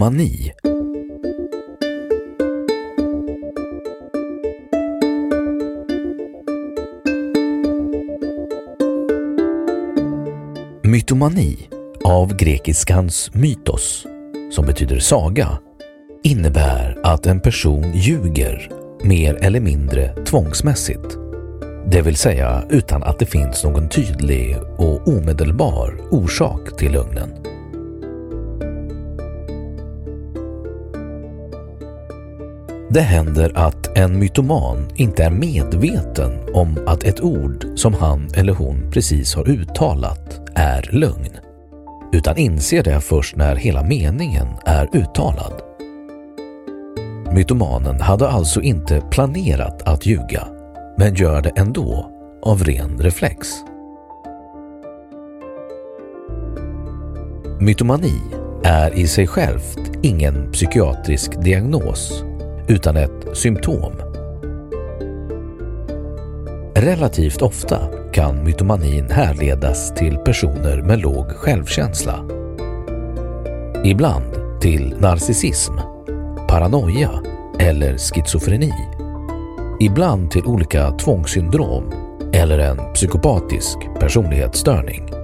Mytomani Mytomani, av grekiskans mytos, som betyder saga, innebär att en person ljuger mer eller mindre tvångsmässigt. Det vill säga utan att det finns någon tydlig och omedelbar orsak till lögnen. Det händer att en mytoman inte är medveten om att ett ord som han eller hon precis har uttalat är lögn, utan inser det först när hela meningen är uttalad. Mytomanen hade alltså inte planerat att ljuga, men gör det ändå av ren reflex. Mytomani är i sig självt ingen psykiatrisk diagnos utan ett symptom. Relativt ofta kan mytomanin härledas till personer med låg självkänsla. Ibland till narcissism, paranoia eller schizofreni. Ibland till olika tvångssyndrom eller en psykopatisk personlighetsstörning.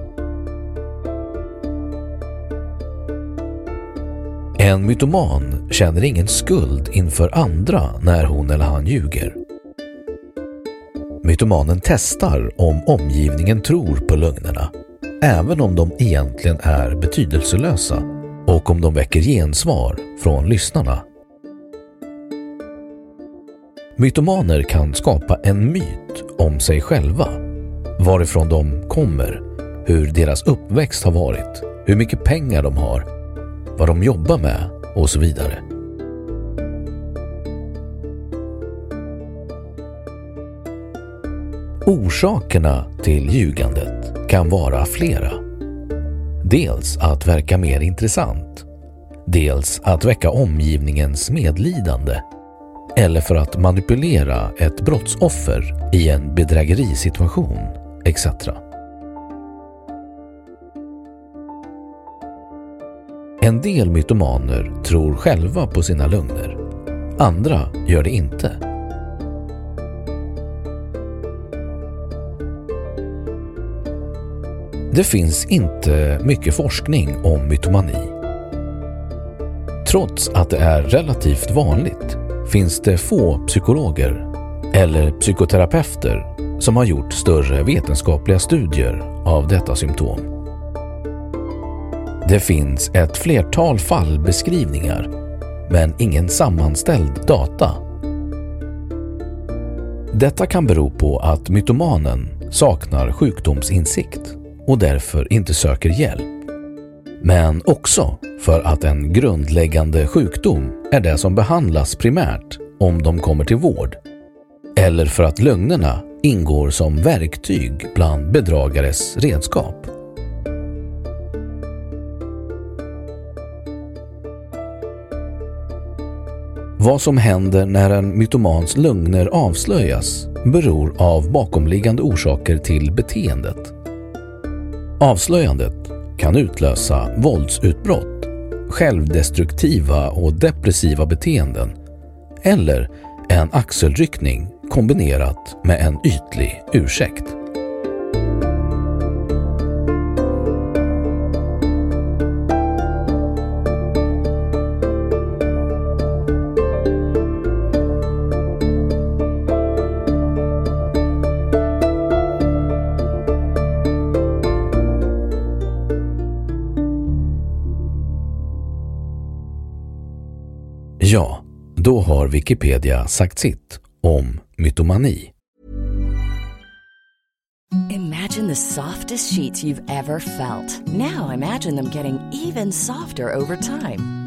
En mytoman känner ingen skuld inför andra när hon eller han ljuger. Mytomanen testar om omgivningen tror på lögnerna, även om de egentligen är betydelselösa och om de väcker gensvar från lyssnarna. Mytomaner kan skapa en myt om sig själva, varifrån de kommer, hur deras uppväxt har varit, hur mycket pengar de har, vad de jobbar med och så vidare. Orsakerna till ljugandet kan vara flera. Dels att verka mer intressant. Dels att väcka omgivningens medlidande. Eller för att manipulera ett brottsoffer i en bedrägerisituation, etc. En del mytomaner tror själva på sina lögner. Andra gör det inte. Det finns inte mycket forskning om mytomani. Trots att det är relativt vanligt finns det få psykologer eller psykoterapeuter som har gjort större vetenskapliga studier av detta symptom. Det finns ett flertal fallbeskrivningar men ingen sammanställd data. Detta kan bero på att mytomanen saknar sjukdomsinsikt och därför inte söker hjälp. Men också för att en grundläggande sjukdom är det som behandlas primärt om de kommer till vård. Eller för att lögnerna ingår som verktyg bland bedragares redskap. Vad som händer när en mytomans lögner avslöjas beror av bakomliggande orsaker till beteendet. Avslöjandet kan utlösa våldsutbrott, självdestruktiva och depressiva beteenden eller en axelryckning kombinerat med en ytlig ursäkt. Har Wikipedia sagt sitt om mytomani. Imagine the softest sheets you've ever felt. Now imagine them getting even softer over time.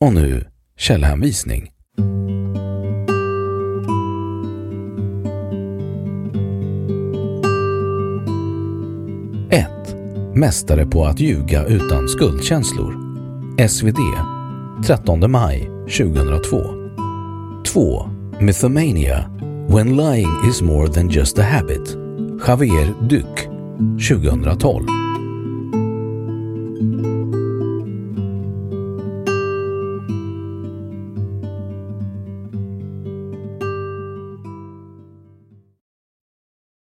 Och nu källhänvisning. Mästare på att ljuga utan skuldkänslor. SvD 13 maj 2002. 2. Mythomania When lying is more than just a habit. Javier Duc 2012.